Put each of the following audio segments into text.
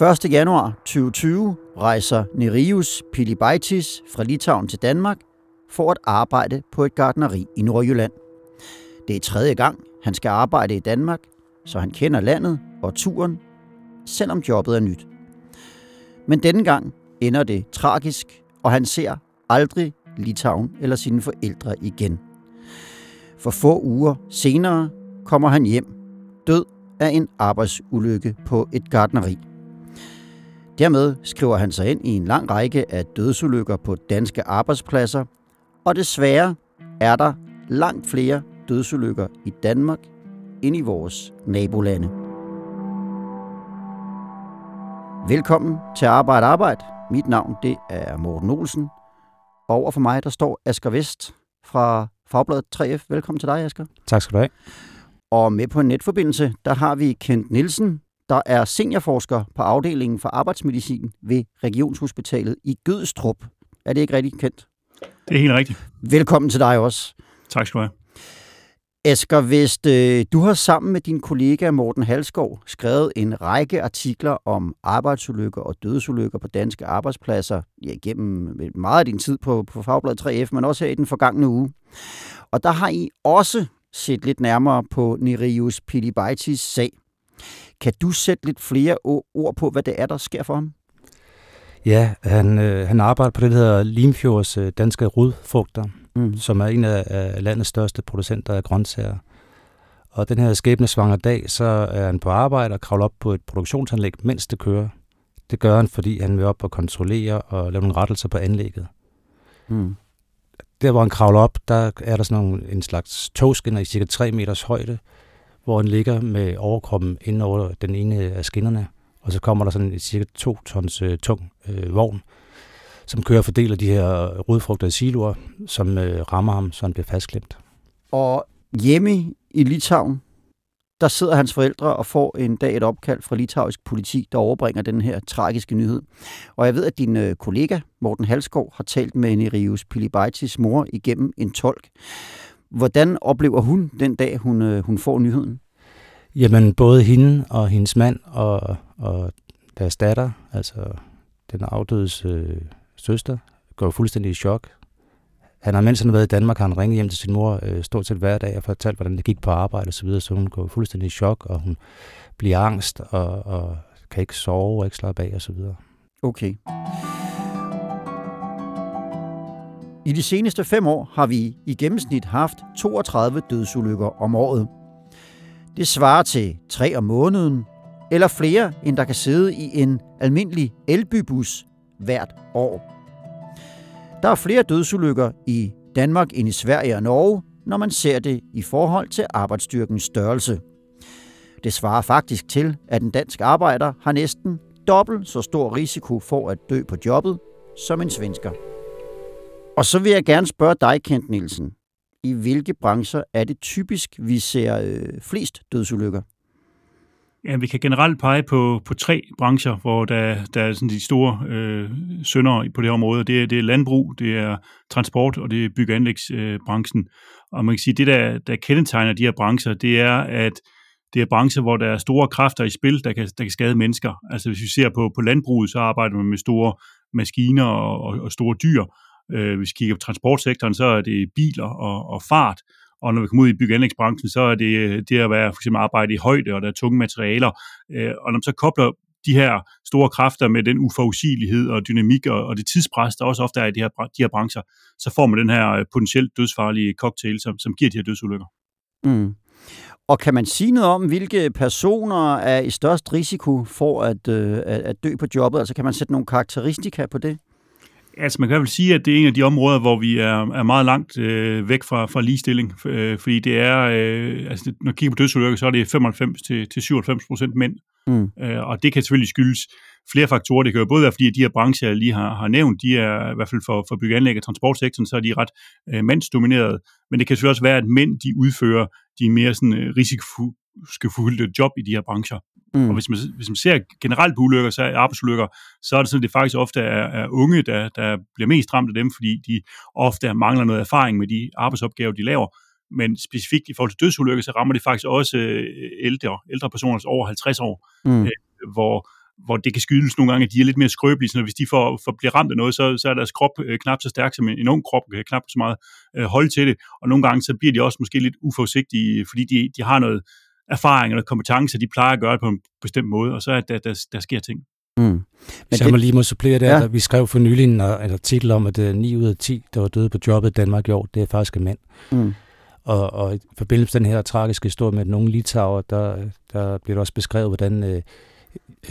1. januar 2020 rejser Nerius Pilibaitis fra Litauen til Danmark for at arbejde på et gardneri i Nordjylland. Det er tredje gang, han skal arbejde i Danmark, så han kender landet og turen, selvom jobbet er nyt. Men denne gang ender det tragisk, og han ser aldrig Litauen eller sine forældre igen. For få uger senere kommer han hjem, død af en arbejdsulykke på et gardneri. Dermed skriver han sig ind i en lang række af dødsulykker på danske arbejdspladser, og desværre er der langt flere dødsulykker i Danmark end i vores nabolande. Velkommen til Arbejde Arbejde. Mit navn det er Morten Olsen. Og over for mig der står Asger Vest fra Fagbladet 3F. Velkommen til dig, Asger. Tak skal du have. Og med på en netforbindelse, der har vi Kent Nielsen, der er seniorforsker på afdelingen for arbejdsmedicin ved Regionshospitalet i Gødstrup. Er det ikke rigtigt kendt? Det er helt rigtigt. Velkommen til dig også. Tak skal du have. Asger Vest, øh, du har sammen med din kollega Morten Halskov skrevet en række artikler om arbejdsulykker og dødsulykker på danske arbejdspladser ja, gennem meget af din tid på, på Fagbladet 3F, men også her i den forgangne uge. Og der har I også set lidt nærmere på Nerius Pilibaitis sag. Kan du sætte lidt flere ord på, hvad det er, der sker for ham? Ja, han, øh, han arbejder på det, der hedder Limfjords øh, danske rodfrugter, mm. som er en af, af landets største producenter af grøntsager. Og den her skæbnesvanger dag, så er han på arbejde og kravler op på et produktionsanlæg, mens det kører. Det gør han, fordi han vil op og kontrollere og lave nogle rettelser på anlægget. Mm. Der, hvor han kravler op, der er der sådan nogle, en slags togskinner i cirka 3 meters højde, hvor han ligger med overkroppen ind over den ene af skinnerne, og så kommer der sådan en cirka 2 tons øh, tung øh, vogn, som kører og fordeler de her øh, rodfrugter i siloer, som øh, rammer ham, så han bliver fastklemt. Og hjemme i Litauen, der sidder hans forældre og får en dag et opkald fra litauisk politi, der overbringer den her tragiske nyhed. Og jeg ved, at din øh, kollega, Morten Halskov, har talt med Nerius Pilibaitis mor igennem en tolk. Hvordan oplever hun den dag, hun, øh, hun får nyheden? Jamen, både hende og hendes mand og, og deres datter, altså den afdødes øh, søster, går fuldstændig i chok. Han har, mens han har været i Danmark, har han ringet hjem til sin mor øh, stort set hver dag og fortalt, hvordan det gik på arbejde og så videre, så hun går fuldstændig i chok, og hun bliver angst og, og kan ikke sove og ikke slappe af og så videre. Okay. I de seneste fem år har vi i gennemsnit haft 32 dødsulykker om året. Det svarer til tre om måneden, eller flere, end der kan sidde i en almindelig elbybus hvert år. Der er flere dødsulykker i Danmark end i Sverige og Norge, når man ser det i forhold til arbejdsstyrkens størrelse. Det svarer faktisk til, at en dansk arbejder har næsten dobbelt så stor risiko for at dø på jobbet som en svensker. Og så vil jeg gerne spørge dig, Kent Nielsen. I hvilke brancher er det typisk, vi ser øh, flest dødsulykker? Ja, vi kan generelt pege på, på tre brancher, hvor der, der er sådan de store øh, sønder på det her område. Det er, det er landbrug, det er transport, og det er bygge- og anlægsbranchen. og man kan sige, at det, der, der kendetegner de her brancher, det er, at det er brancher, hvor der er store kræfter i spil, der kan, der kan skade mennesker. Altså hvis vi ser på, på landbruget, så arbejder man med store maskiner og, og, og store dyr, Øh, hvis vi kigger på transportsektoren, så er det biler og, og fart. Og når vi kommer ud i bygge- så er det det at være for eksempel arbejde i højde, og der er tunge materialer. Øh, og når man så kobler de her store kræfter med den uforudsigelighed og dynamik og, og det tidspres, der også ofte er i de her, de her brancher, så får man den her øh, potentielt dødsfarlige cocktail, som, som giver de her dødsulykker. Mm. Og kan man sige noget om, hvilke personer er i størst risiko for at, øh, at dø på jobbet? Altså kan man sætte nogle karakteristika på det? Altså, man kan i hvert fald sige, at det er en af de områder, hvor vi er, er meget langt øh, væk fra, fra ligestilling, øh, fordi det er, øh, altså, når vi kigger på dødsulykker, så er det 95 til, til 97 procent mænd, mm. øh, og det kan selvfølgelig skyldes flere faktorer. Det kan jo både være, fordi de her brancher, jeg lige har, har nævnt, de er i hvert fald for, for byggeanlæg og transportsektoren, så er de ret øh, mandsdomineret. Men det kan selvfølgelig også være, at mænd, de udfører de mere sådan, øh, risikofyldte job i de her brancher. Mm. Og hvis man, hvis man ser generelt på ulykker, så er arbejdsulykker, så er det sådan, at det faktisk ofte er, er unge, der, der bliver mest ramt af dem, fordi de ofte mangler noget erfaring med de arbejdsopgaver, de laver. Men specifikt i forhold til dødsulykker, så rammer det faktisk også øh, ældre, ældre personer, altså over 50 år, mm. øh, hvor, hvor det kan skyldes nogle gange, at de er lidt mere skrøbelige, så hvis de får, får bliver ramt af noget, så, så er deres krop øh, knap så stærk som en, en ung krop, kan knap så meget øh, holde til det, og nogle gange så bliver de også måske lidt uforsigtige, fordi de, de har noget erfaring eller kompetence, de plejer at gøre det på en bestemt måde, og så er der, der, der sker ting. Mm. Men så det... må lige må supplere der, ja. der, vi skrev for nylig en, en artikel om, at 9 øh, ud af 10, der var døde på jobbet i Danmark i år, det er faktisk mænd. Mm. Og, og i forbindelse med den her tragiske historie med nogle litauer, der, der bliver det også beskrevet, hvordan øh,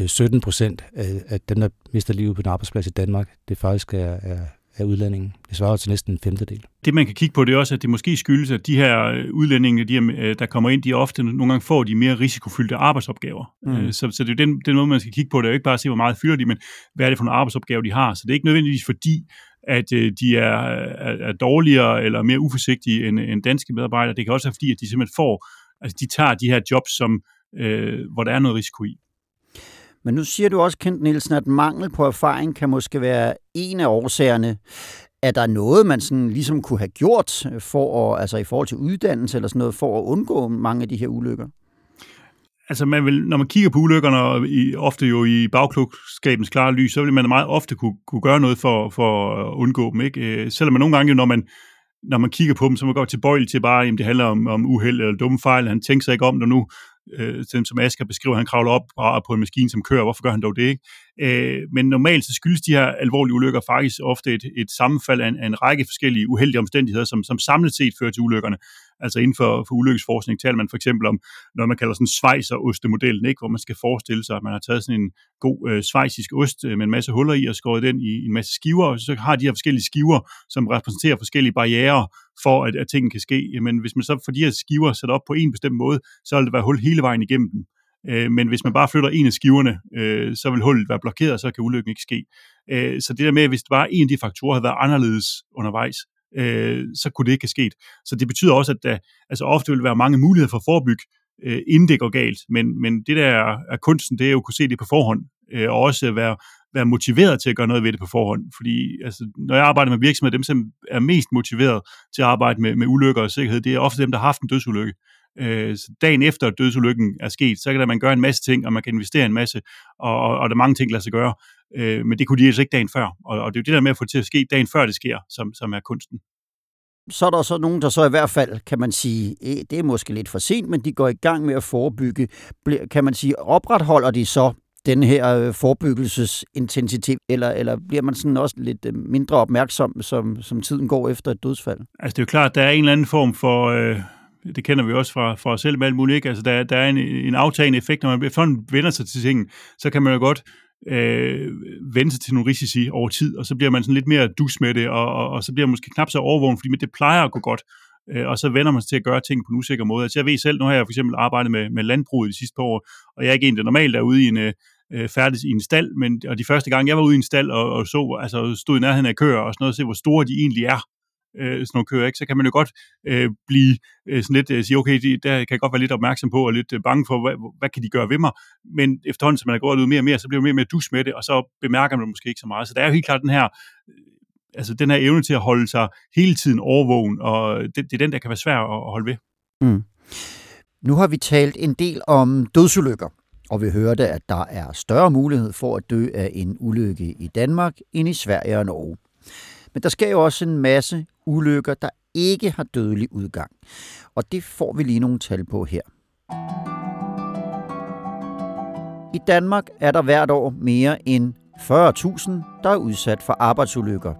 17 øh, procent af, af dem, der mister livet på en arbejdsplads i Danmark, det faktisk er, er, er udlændinge. Det svarer til næsten en femtedel. Det man kan kigge på, det er også, at det måske skyldes, at de her øh, udlændinge, de her, øh, der kommer ind, de ofte nogle gange får de mere risikofyldte arbejdsopgaver. Mm. Så, så det er den, den måde, man skal kigge på. Det er jo ikke bare at se, hvor meget fylder de, men hvad er det for nogle arbejdsopgaver, de har. Så det er ikke nødvendigvis fordi, at de er, er, er dårligere eller mere uforsigtige end, end danske medarbejdere. Det kan også være fordi, at de simpelthen får, altså de tager de her jobs, som, øh, hvor der er noget risiko i. Men nu siger du også, Kent Nielsen, at mangel på erfaring kan måske være en af årsagerne. Er der noget, man sådan ligesom kunne have gjort for at, altså i forhold til uddannelse eller sådan noget, for at undgå mange af de her ulykker? Altså, man vil, når man kigger på ulykkerne, og i, ofte jo i bagklogskabens klare lys, så vil man meget ofte kunne, kunne gøre noget for, for at undgå dem. Ikke? Øh, selvom man nogle gange, jo, når man, når man kigger på dem, så man går tilbøjelig til bare, at det handler om, om uheld eller dumme fejl. Han tænker sig ikke om det nu øh, som Asger beskriver, han kravler op på en maskine, som kører. Hvorfor gør han dog det ikke? Øh, men normalt så skyldes de her alvorlige ulykker faktisk ofte et, et sammenfald af en, af en række forskellige uheldige omstændigheder, som, som samlet set fører til ulykkerne. Altså inden for, for ulykkesforskning taler man for eksempel om noget, man kalder sådan svejser-ostemodellen, ikke? hvor man skal forestille sig, at man har taget sådan en god øh, svejsisk ost øh, med en masse huller i og skåret den i, i en masse skiver, og så har de her forskellige skiver, som repræsenterer forskellige barriere for, at, at tingene kan ske. Men hvis man så får de her skiver sat op på en bestemt måde, så vil det være hul hele vejen igennem dem. Øh, men hvis man bare flytter en af skiverne, øh, så vil hullet være blokeret, og så kan ulykken ikke ske. Øh, så det der med, at hvis bare en af de faktorer havde været anderledes undervejs, øh, så kunne det ikke have sket. Så det betyder også, at der altså ofte vil være mange muligheder for at forebygge, øh, inden det går galt. Men, men det der er kunsten, det er jo at kunne se det på forhånd, øh, og også være, være motiveret til at gøre noget ved det på forhånd. Fordi altså, når jeg arbejder med virksomheder, dem som er mest motiveret til at arbejde med, med ulykker og sikkerhed, det er ofte dem, der har haft en dødsulykke. Øh, dagen efter dødsulykken er sket, så kan der man gøre en masse ting, og man kan investere en masse, og, og, og der er mange ting, der lade sig gøre. Øh, men det kunne de altså ikke dagen før. Og, og det er jo det der med at få det til at ske dagen før det sker, som, som er kunsten. Så er der så nogen, der så i hvert fald, kan man sige, eh, det er måske lidt for sent, men de går i gang med at forebygge. Kan man sige, opretholder de så den her øh, forebyggelsesintensitet, eller, eller bliver man sådan også lidt øh, mindre opmærksom, som, som tiden går efter et dødsfald? Altså det er jo klart, der er en eller anden form for... Øh det kender vi også fra, fra os selv med alt muligt, ikke? Altså, der, der er en, en aftagende effekt, når man efterhånden vender sig til tingene, så kan man jo godt øh, vende sig til nogle risici over tid, og så bliver man sådan lidt mere dus med det, og, og, og så bliver man måske knap så overvågen, fordi det plejer at gå godt, øh, og så vender man sig til at gøre ting på en usikker måde. Altså jeg ved selv, nu har jeg for eksempel arbejdet med, med landbruget de sidste par år, og jeg er ikke en, der normalt er ude i en, øh, øh færdig i en stald, men og de første gange, jeg var ude i en stald og, og så, altså stod i nærheden af køer og sådan noget, og se, hvor store de egentlig er, øh, sådan nogle køer, ikke? så kan man jo godt øh, blive øh, sådan lidt, øh, sige, okay, de, der kan jeg godt være lidt opmærksom på, og lidt øh, bange for, hvad, hvad kan de gøre ved mig, men efterhånden, som man er gået ud mere og mere, så bliver man mere og mere dus med det, og så bemærker man det måske ikke så meget. Så der er jo helt klart den her, øh, altså den her evne til at holde sig hele tiden overvågen, og det, det er den, der kan være svær at, at holde ved. Mm. Nu har vi talt en del om dødsulykker, og vi hørte, at der er større mulighed for at dø af en ulykke i Danmark end i Sverige og Norge. Men der sker jo også en masse ulykker, der ikke har dødelig udgang. Og det får vi lige nogle tal på her. I Danmark er der hvert år mere end 40.000, der er udsat for arbejdsulykker.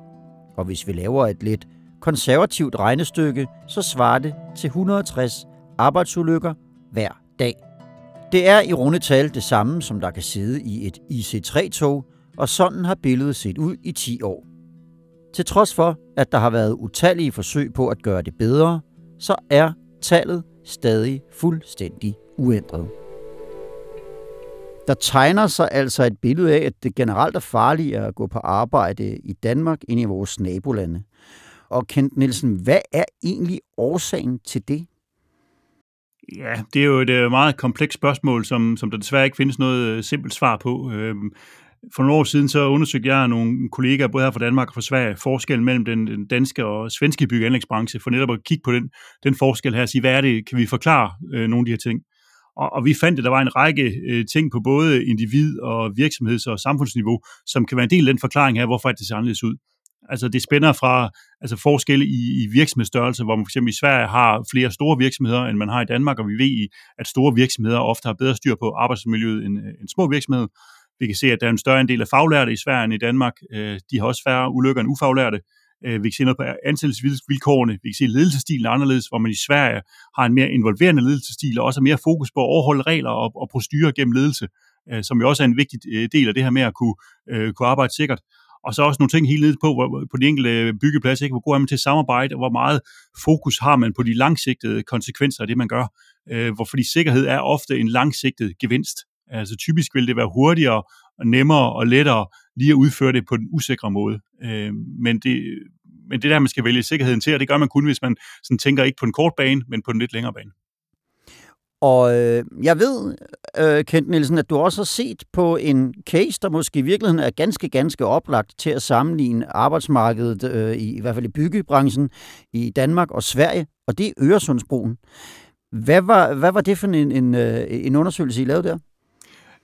Og hvis vi laver et lidt konservativt regnestykke, så svarer det til 160 arbejdsulykker hver dag. Det er i runde tal det samme, som der kan sidde i et IC3-tog, og sådan har billedet set ud i 10 år. Til trods for, at der har været utallige forsøg på at gøre det bedre, så er tallet stadig fuldstændig uændret. Der tegner sig altså et billede af, at det generelt er farligere at gå på arbejde i Danmark end i vores nabolande. Og Kent Nielsen, hvad er egentlig årsagen til det? Ja, det er jo et øh, meget komplekst spørgsmål, som, som der desværre ikke findes noget øh, simpelt svar på. Øhm, for nogle år siden så undersøgte jeg nogle kollegaer, både her fra Danmark og fra Sverige, forskellen mellem den, den danske og svenske bygge- og anlægsbranche, for netop at kigge på den, den forskel her og sige, hvad er det, kan vi forklare øh, nogle af de her ting? Og, og vi fandt, at der var en række øh, ting på både individ- og virksomheds- og samfundsniveau, som kan være en del af den forklaring her, hvorfor det ser anderledes ud. Altså det spænder fra altså forskelle i, i virksomhedsstørrelse, hvor man for eksempel i Sverige har flere store virksomheder, end man har i Danmark, og vi ved, at store virksomheder ofte har bedre styr på arbejdsmiljøet end, øh, end små virksomheder. Vi kan se, at der er en større andel af faglærte i Sverige end i Danmark. Øh, de har også færre ulykker end ufaglærte. Øh, vi kan se noget på ansættelsesvilkårene. Vi kan se, at ledelsestilen er anderledes, hvor man i Sverige har en mere involverende ledelsesstil, og også mere fokus på at overholde regler og, og procedurer gennem ledelse, øh, som jo også er en vigtig del af det her med at kunne, kunne arbejde sikkert. Og så også nogle ting helt ned på, hvor, på de enkelte byggepladser, ikke? hvor god er man til samarbejde, og hvor meget fokus har man på de langsigtede konsekvenser af det, man gør. hvor fordi sikkerhed er ofte en langsigtet gevinst. Altså typisk vil det være hurtigere og nemmere og lettere lige at udføre det på den usikre måde. Øh, men, det, men det der, man skal vælge sikkerheden til, og det gør man kun, hvis man sådan tænker ikke på en kort bane, men på en lidt længere bane. Og øh, jeg ved, øh, Kent Nielsen, at du også har set på en case, der måske i virkeligheden er ganske, ganske oplagt til at sammenligne arbejdsmarkedet, øh, i, i hvert fald i byggebranchen, i Danmark og Sverige, og det er Øresundsbroen. Hvad var, hvad var det for en, en, øh, en undersøgelse, I lavede der?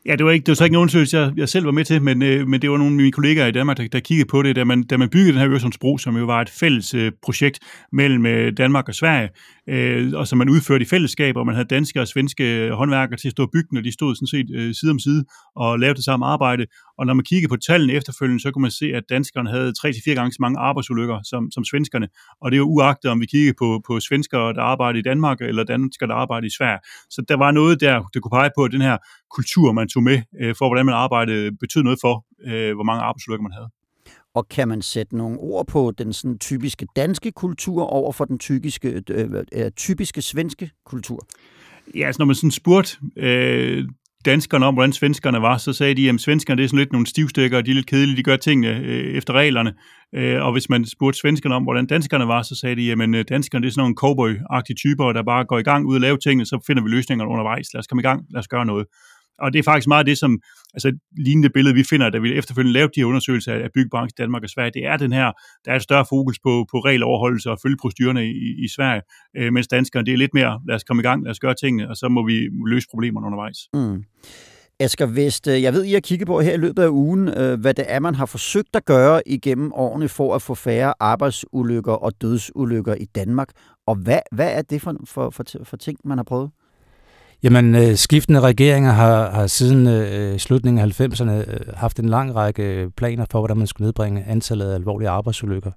Ja, det var, ikke, det var så ikke en undersøgelse, jeg, jeg selv var med til, men, øh, men det var nogle af mine kollegaer i Danmark, der, der kiggede på det, da man, da man byggede den her Øresundsbro, som jo var et fælles øh, projekt mellem øh, Danmark og Sverige, øh, og som man udførte i fællesskab, og man havde danske og svenske håndværkere til at stå og bygge, og de stod sådan set øh, side om side og lavede det samme arbejde. Og når man kiggede på tallene efterfølgende, så kunne man se, at danskerne havde 3-4 gange så mange arbejdsulykker som, som svenskerne. Og det er jo uagtet, om vi kiggede på, på svenskere, der arbejder i Danmark, eller danskere, der arbejder i Sverige. Så der var noget der, der kunne pege på, at den her kultur, man tog med øh, for, hvordan man arbejdede, betød noget for, øh, hvor mange arbejdsulykker man havde. Og kan man sætte nogle ord på den sådan typiske danske kultur over for den typiske, øh, øh, typiske svenske kultur? Ja, altså når man sådan spurgte øh, danskerne om, hvordan svenskerne var, så sagde de, at svenskerne det er sådan lidt nogle stivstikker, de er lidt kedelige, de gør tingene øh, efter reglerne. Øh, og hvis man spurgte svenskerne om, hvordan danskerne var, så sagde de, at øh, danskerne det er sådan nogle cowboy-agtige typer, der bare går i gang ud og laver tingene, så finder vi løsninger undervejs. Lad os komme i gang, lad os gøre noget. Og det er faktisk meget det, som altså lignende billede, vi finder, da vi efterfølgende lavede de her undersøgelser af byggebranchen i Danmark og Sverige, det er den her, der er et større fokus på, på regeloverholdelse og følge procedurerne i, i Sverige, øh, mens danskerne, det er lidt mere, lad os komme i gang, lad os gøre tingene, og så må vi løse problemerne undervejs. Mm. Asger Vest, øh, jeg ved, I har kigget på her i løbet af ugen, øh, hvad det er, man har forsøgt at gøre igennem årene for at få færre arbejdsulykker og dødsulykker i Danmark. Og hvad, hvad er det for, for, for, for ting, man har prøvet? Jamen, øh, skiftende regeringer har, har siden øh, slutningen af 90'erne øh, haft en lang række øh, planer for, hvordan man skulle nedbringe antallet af alvorlige arbejdsulykker.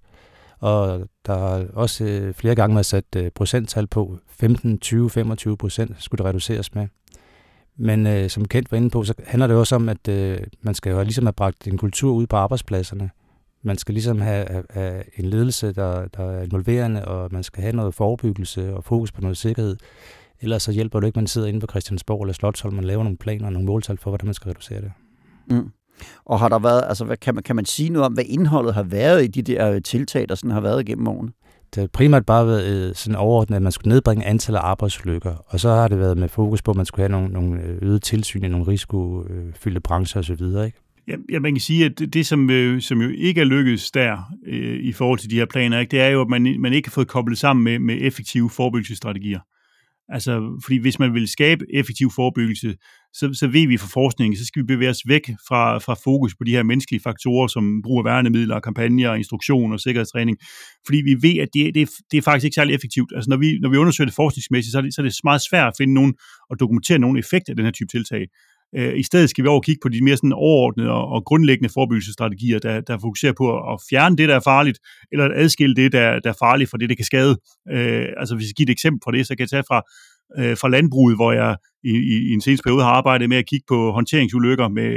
Og der har også øh, flere gange været sat øh, procenttal på. 15, 20, 25 procent skulle det reduceres med. Men øh, som kendt var inde på, så handler det også om, at øh, man skal jo ligesom have bragt en kultur ud på arbejdspladserne. Man skal ligesom have, have en ledelse, der, der er involverende, og man skal have noget forebyggelse og fokus på noget sikkerhed. Ellers så hjælper det ikke, at man sidder inde på Christiansborg eller Slottholm, man laver nogle planer og nogle måltal for, hvordan man skal reducere det. Mm. Og har der været, altså hvad, kan, man, kan man sige noget om, hvad indholdet har været i de der øh, tiltag, der sådan har været gennem årene? Det har primært bare været øh, sådan overordnet, at man skulle nedbringe antallet af arbejdsulykker, og så har det været med fokus på, at man skulle have nogle, nogle øh, øget tilsyn i nogle risikofyldte brancher osv., ikke? Ja, ja, man kan sige, at det, det som, øh, som jo ikke er lykkedes der øh, i forhold til de her planer, ikke, det er jo, at man, man ikke har fået koblet sammen med, med effektive forebyggelsesstrategier. Altså, fordi hvis man vil skabe effektiv forebyggelse, så, så ved vi fra forskningen, så skal vi bevæge os væk fra, fra fokus på de her menneskelige faktorer, som brug af værnemidler, kampagner, instruktion og sikkerhedstræning. Fordi vi ved, at det, det, det er faktisk ikke særlig effektivt. Altså, når vi, når vi undersøger det forskningsmæssigt, så er det, så er det meget svært at finde nogen og dokumentere nogen effekt af den her type tiltag. Øh, I stedet skal vi over kigge på de mere sådan overordnede og, og grundlæggende forebyggelsesstrategier, der, der fokuserer på at fjerne det, der er farligt, eller at adskille det, der, der er farligt fra det, der kan skade. Øh, altså hvis jeg giver et eksempel på det, så kan jeg tage fra, øh, fra landbruget, hvor jeg i, i, i en seneste periode har arbejdet med at kigge på håndteringsulykker med,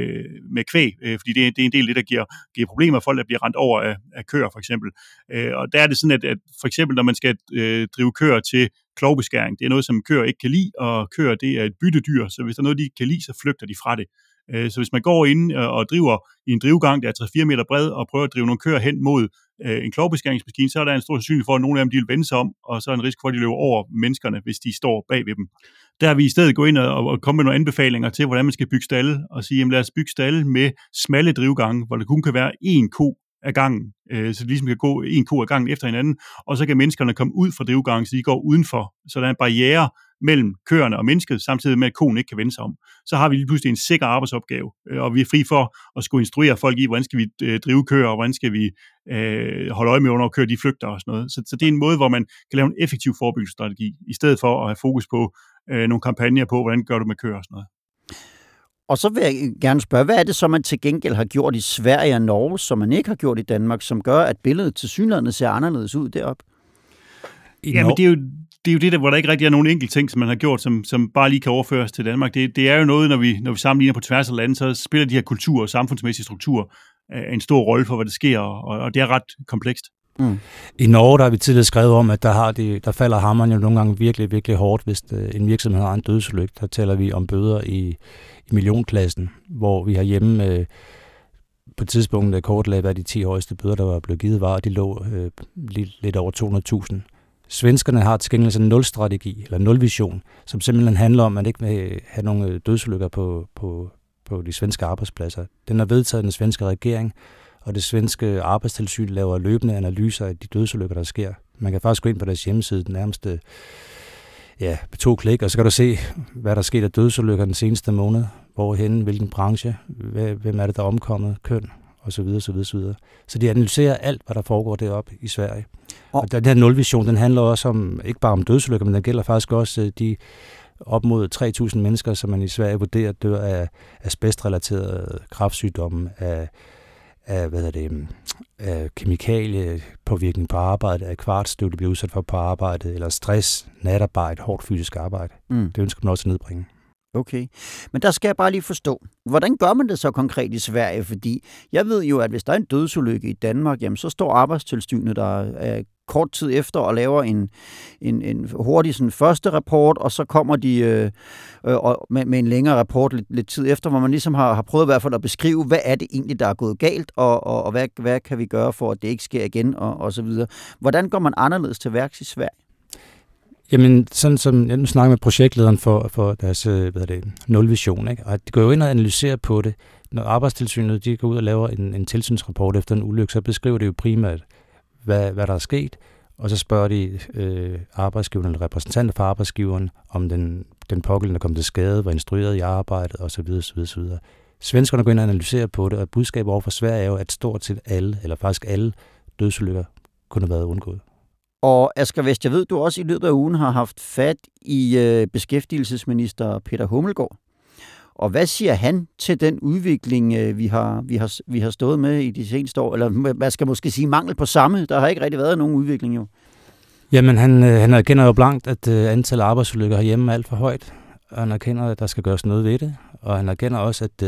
med kvæg, øh, fordi det, det er en del af det, der giver, giver problemer. Folk, der bliver rent over af, af køer, for eksempel. Øh, og der er det sådan, at, at for eksempel, når man skal øh, drive køer til klovbeskæring, det er noget, som køer ikke kan lide, og køer, det er et byttedyr, så hvis der er noget, de ikke kan lide, så flygter de fra det. Øh, så hvis man går ind øh, og driver i en drivgang, der er 3-4 meter bred, og prøver at drive nogle køer hen mod øh, en klovbeskæringsmaskine, så er der en stor sandsynlighed for, at nogle af dem de vil vende sig om, og så er en risiko for, at de løber over menneskerne, hvis de står bag ved dem. Der har vi i stedet gå ind og, og komme med nogle anbefalinger til, hvordan man skal bygge stalle, og sige, jamen lad os bygge stalle med smalle drivgange, hvor der kun kan være én ko af gangen, øh, så de ligesom kan gå en ko af gangen efter hinanden, og så kan menneskerne komme ud fra drivgangen, så de går udenfor, så der er en barriere mellem køerne og mennesket, samtidig med, at konen ikke kan vende sig om. Så har vi lige pludselig en sikker arbejdsopgave, øh, og vi er fri for at skulle instruere folk i, hvordan skal vi øh, drive køer, og hvordan skal vi øh, holde øje med, når køer de flygter og sådan noget. Så, så det er en måde, hvor man kan lave en effektiv forebyggelsesstrategi, i stedet for at have fokus på øh, nogle kampagner på, hvordan gør du med køer og sådan noget. Og så vil jeg gerne spørge, hvad er det så, man til gengæld har gjort i Sverige og Norge, som man ikke har gjort i Danmark, som gør, at billedet til synligheden ser anderledes ud deroppe? Ja, men det er jo det, er jo det der, hvor der ikke rigtig er nogen enkelt ting, som man har gjort, som, som bare lige kan overføres til Danmark. Det, det er jo noget, når vi, når vi sammenligner på tværs af landet, så spiller de her kultur- og samfundsmæssige strukturer en stor rolle for, hvad der sker, og, og det er ret komplekst. Mm. I Norge der har vi tidligere skrevet om, at der, har de, der falder hammeren jo nogle gange virkelig, virkelig hårdt, hvis det, en virksomhed har en dødsulykke. Der taler vi om bøder i, i millionklassen, hvor vi har hjemme øh, på et tidspunkt øh, kortlagt, hvad de 10 højeste bøder, der var blevet givet, var, og de lå øh, lidt, lidt over 200.000. Svenskerne har til gengæld en nul-strategi, eller nul-vision, som simpelthen handler om, at man ikke vil øh, have nogle dødsulykker på, på, på de svenske arbejdspladser. Den er vedtaget af den svenske regering, og det svenske arbejdstilsyn laver løbende analyser af de dødsulykker, der sker. Man kan faktisk gå ind på deres hjemmeside, den nærmeste ja, to klik, og så kan du se, hvad der er sket af dødsulykker den seneste måned, hvorhen, hvilken branche, hvem er det, der er omkommet, køn, og så videre, så videre, så videre. Så de analyserer alt, hvad der foregår deroppe i Sverige. Og, og den her nulvision, den handler også om, ikke bare om dødsulykker, men den gælder faktisk også de op mod 3.000 mennesker, som man i Sverige vurderer dør af asbestrelaterede kraftsygdomme, af af, hvad er det, af kemikaliepåvirkning på arbejde, af kvartstøv, der bliver udsat for på arbejde, eller stress, natarbejde, hårdt fysisk arbejde. Mm. Det ønsker man også at nedbringe. Okay, men der skal jeg bare lige forstå, hvordan gør man det så konkret i Sverige? Fordi jeg ved jo, at hvis der er en dødsulykke i Danmark, jamen så står arbejdstilsynet der kort tid efter og laver en, en, en hurtig sådan, første rapport, og så kommer de øh, øh, med, med en længere rapport lidt, lidt tid efter, hvor man ligesom har, har prøvet i hvert fald at beskrive, hvad er det egentlig, der er gået galt, og, og, og hvad, hvad kan vi gøre for, at det ikke sker igen, og, og så videre. Hvordan går man anderledes til værks i Sverige? Jamen, sådan som jeg nu snakker med projektlederen for, for deres øh, hvad er det, nulvision, ikke? og de går jo ind og analyserer på det. Når arbejdstilsynet de går ud og laver en, en tilsynsrapport efter en ulykke, så beskriver det jo primært, hvad, hvad der er sket, og så spørger de øh, arbejdsgiveren eller repræsentanter for arbejdsgiveren, om den, den pågældende kom til skade, var instrueret i arbejdet osv. osv., osv. Svenskerne går ind og analyserer på det, og budskabet over for Sverige er jo, at stort set alle, eller faktisk alle dødsulykker kunne have været undgået. Og Asger Vest, jeg ved, du også i løbet af ugen har haft fat i øh, beskæftigelsesminister Peter Hummelgaard. Og hvad siger han til den udvikling, øh, vi har, vi, har, vi har stået med i de seneste år? Eller hvad skal måske sige, mangel på samme? Der har ikke rigtig været nogen udvikling jo. Jamen, han, øh, han erkender jo blankt, at øh, antallet af arbejdsulykker herhjemme er alt for højt. Og han erkender, at der skal gøres noget ved det. Og han erkender også, at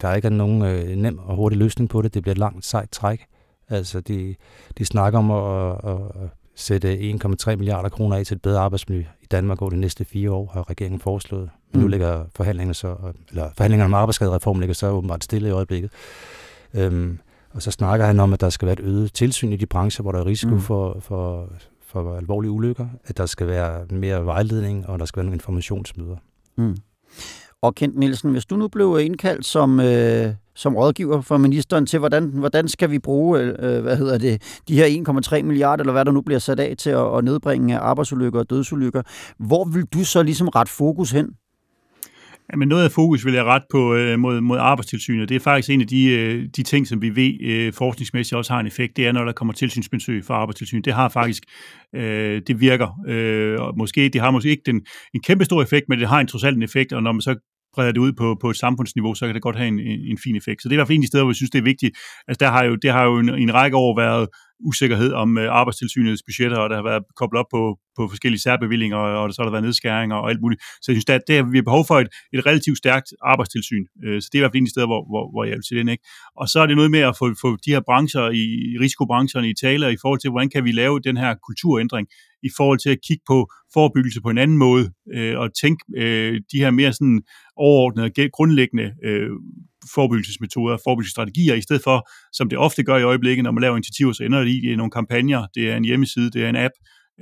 der ikke er nogen nem og hurtig løsning på det. Det bliver et langt, sejt træk. Altså, de, de snakker om at, at, sætte 1,3 milliarder kroner af til et bedre arbejdsmiljø i Danmark over de næste fire år, har regeringen foreslået. Mm. nu ligger forhandlingerne så, eller forhandlingerne om arbejdsskadereformen ligger så åbenbart stille i øjeblikket. Øhm, og så snakker han om, at der skal være et øget tilsyn i de brancher, hvor der er risiko mm. for, for, for alvorlige ulykker, at der skal være mere vejledning, og der skal være nogle informationsmøder. Mm. Og Kent Nielsen, hvis du nu blev indkaldt som, øh, som rådgiver for ministeren til, hvordan, hvordan skal vi bruge øh, hvad hedder det, de her 1,3 milliarder, eller hvad der nu bliver sat af til at, at nedbringe arbejdsulykker og dødsulykker, hvor vil du så ligesom ret fokus hen? Men noget af fokus vil jeg ret på øh, mod, mod arbejdstilsynet. Det er faktisk en af de, øh, de ting, som vi ved øh, forskningsmæssigt også har en effekt. Det er, når der kommer tilsynsbesøg fra arbejdstilsynet. Det har faktisk, øh, det virker. Øh, og måske, det har måske ikke den, en kæmpe stor effekt, men det har en trods alt en effekt, og når man så breder det ud på, på et samfundsniveau, så kan det godt have en, en fin effekt. Så det er i hvert fald en af de steder, hvor jeg synes, det er vigtigt. Altså, der har jo, det har jo en, en række år været usikkerhed om øh, arbejdstilsynets budgetter, og der har været koblet op på, på forskellige særbevillinger, og så har der været nedskæringer og alt muligt. Så jeg synes, at det, vi har behov for et, et relativt stærkt arbejdstilsyn. Øh, så det er i hvert fald en af de steder, hvor, hvor, hvor jeg vil sige den. Ikke? Og så er det noget med at få, få de her brancher, i risikobrancherne i tale, i forhold til, hvordan kan vi lave den her kulturændring, i forhold til at kigge på forebyggelse på en anden måde, øh, og tænke øh, de her mere sådan overordnede, grundlæggende øh, forebyggelsesmetoder, forebyggelsesstrategier, i stedet for, som det ofte gør i øjeblikket, når man laver initiativer, så ender det i nogle kampagner, det er en hjemmeside, det er en app,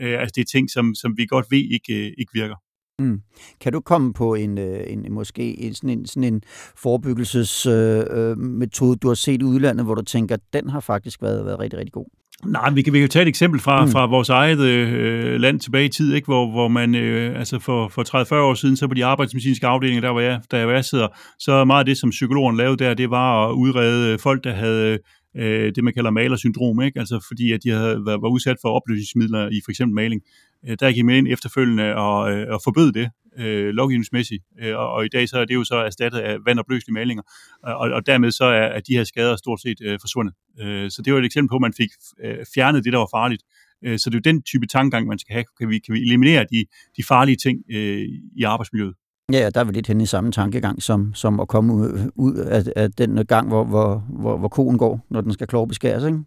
øh, altså det er ting, som, som vi godt ved ikke, øh, ikke virker. Mm. Kan du komme på en, øh, en måske en, sådan en, sådan en forebyggelsesmetode, øh, øh du har set i udlandet, hvor du tænker, den har faktisk været, været rigtig, rigtig god? Nej, vi kan, vi kan tage et eksempel fra, mm. fra vores eget øh, land tilbage i tid, ikke? Hvor, hvor man øh, altså for, for 30-40 år siden, så på de arbejdsmedicinske afdelinger, der hvor jeg, der jeg sidder, så meget af det, som psykologerne lavede der, det var at udrede folk, der havde øh, det, man kalder malersyndrom, ikke? Altså fordi, at de havde været, var udsat for opløsningsmidler i for eksempel maling. Øh, der gik man ind efterfølgende og, øh, og forbød det øh, lovgivningsmæssigt, øh, og, og i dag så er det jo så erstattet af vandopløselige malinger, og, og dermed så er, er de her skader stort set øh, forsvundet. Øh, så det var et eksempel på, at man fik øh, fjernet det, der var farligt. Øh, så det er jo den type tankegang, man skal have. Kan vi, kan vi eliminere de, de farlige ting øh, i arbejdsmiljøet? Ja, der er vi lidt hen i samme tankegang, som, som at komme ud, ud af, af den gang, hvor, hvor, hvor, hvor koen går, når den skal klovbeskæres, ikke?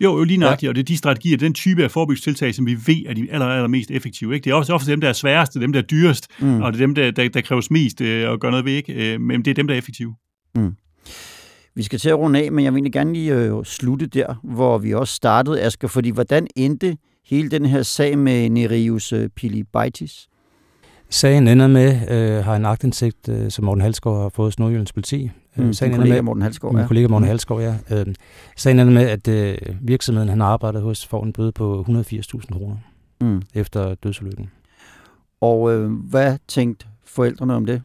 Jo, jo lige nøjagtigt, ja. og det er de strategier, den type af forebyggelsestiltag, som vi ved er de aller, aller mest effektive. Ikke? Det er også ofte dem, der er sværeste, dem, der er dyrest, mm. og det er dem, der, der, der kræves mest øh, at gøre noget ved, ikke? Øh, men det er dem, der er effektive. Mm. Vi skal til at runde af, men jeg vil egentlig gerne lige øh, slutte der, hvor vi også startede, Asger, fordi hvordan endte hele den her sag med Nereus øh, Pilibaitis? Sagen ender med, øh, har en agtindsigt, øh, som Morten Halsgaard har fået hos Nordjyllands politi. Øh, mm, sagen kollega med, Morten Halsgaard, ja. kollega Morten mm. Halsgaard, ja. Øh, sagen ender med, at øh, virksomheden, han arbejder hos, får en bøde på 180.000 kroner mm. efter dødsulykken. Og øh, hvad tænkte forældrene om det?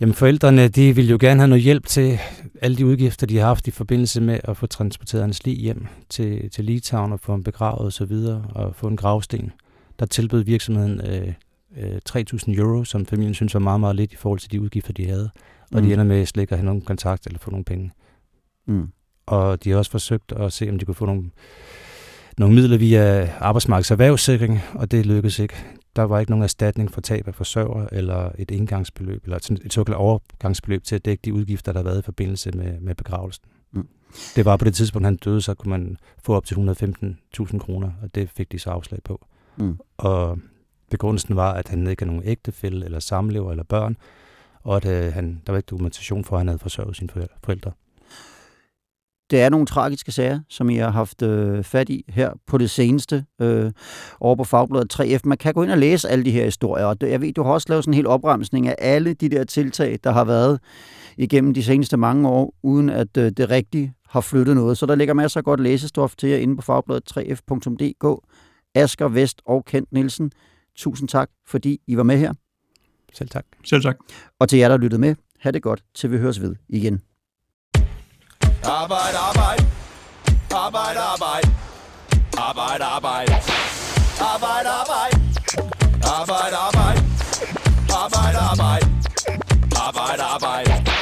Jamen forældrene, de vil jo gerne have noget hjælp til alle de udgifter, de har haft i forbindelse med at få transporteret hans lig hjem til, til Litauen og få ham begravet osv. Og, og få en gravsten. Der tilbød virksomheden øh, 3.000 øh, euro, som familien synes var meget, meget lidt i forhold til de udgifter, de havde. Og mm. de ender med slet ikke at have nogen kontakt eller få nogle penge. Mm. Og de har også forsøgt at se, om de kunne få nogle, nogle midler via arbejdsmarkeds erhvervssikring, og det lykkedes ikke. Der var ikke nogen erstatning for tab af forsørger, eller et indgangsbeløb, eller et såkaldt overgangsbeløb til at dække de udgifter, der har været i forbindelse med, med begravelsen. Mm. Det var på det tidspunkt, han døde, så kunne man få op til 115.000 kroner, og det fik de så afslag på. Mm. Og Begrundelsen var, at han ikke havde nogen ægtefælle eller samlever eller børn, og at øh, han, der var ikke dokumentation for, at han havde forsørget sine forældre. Det er nogle tragiske sager, som I har haft øh, fat i her på det seneste øh, over på Fagbladet 3F. Man kan gå ind og læse alle de her historier, og jeg ved, du har også lavet sådan en hel opremsning af alle de der tiltag, der har været igennem de seneste mange år, uden at øh, det rigtigt har flyttet noget. Så der ligger masser af godt læsestof til jer inde på fagbladet 3f.dk. Asger Vest og Kent Nielsen, Tusind tak, fordi I var med her. Selv tak. Selv tak. Og til jer, der lyttede med, ha' det godt, til vi høres ved igen. Arbejde, arbejde. Arbejde, arbejde. Arbejde, arbejde. Arbejde, arbejde. Arbejde, arbejde. Arbejde, arbejde. Arbejde, arbejde.